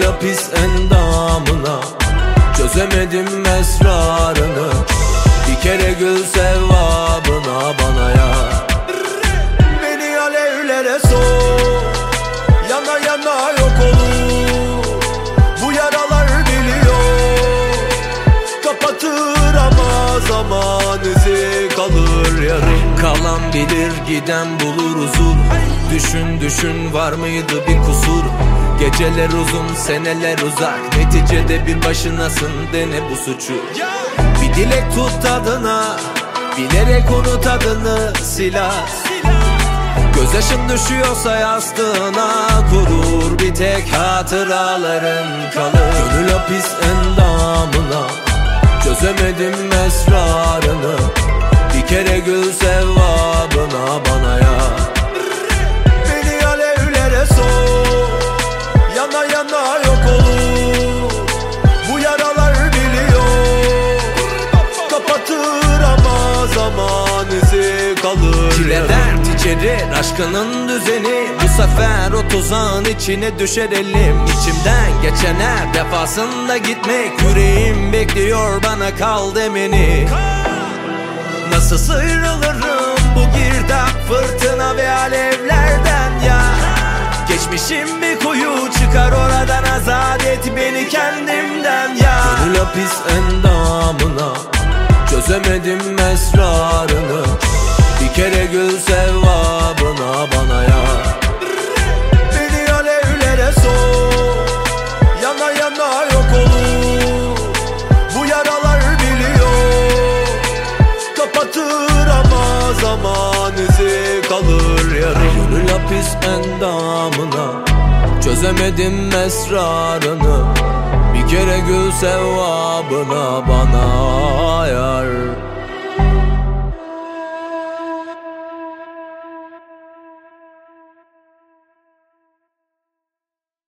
hapis endamına Çözemedim esrarını Bir kere gül sevabına bana ya. Beni alevlere soğuk Yana yana yok olur. Bu yaralar biliyor Kapatır ama zaman izi kalır yarım Kalan bilir giden bulur huzur Düşün düşün var mıydı bir kusur Geceler uzun seneler uzak. Neticede bir başınasın dene bu suçu. Bir dilek tut tadına Bilerek unut adını silah. Gözyaşın düşüyorsa yastığına kurur Bir tek hatıraların kalır Gönül hapis endamına Çözemedim esrarını. Bir kere gül kalır Çile dert içerir aşkının düzeni. Bu sefer o tuzağın içine düşer elim. İçimden geçen her defasında gitmek. Yüreğim bekliyor bana kal demeni. Nasıl sıyrılırım bu girdap fırtına ve alevlerden ya? Geçmişim bir kuyu çıkar oradan azat et beni kendimden ya. Gönül hapis endamına Çözemedim esrarını Kere gül sevabına bana ya. Beni alevlere soğuk Yana yana yok olur. Bu yaralar biliyor Kapatır ama zaman izi kalır yarım Gönül hapis endamına Çözemedim esrarını Bir kere gül sevabına bana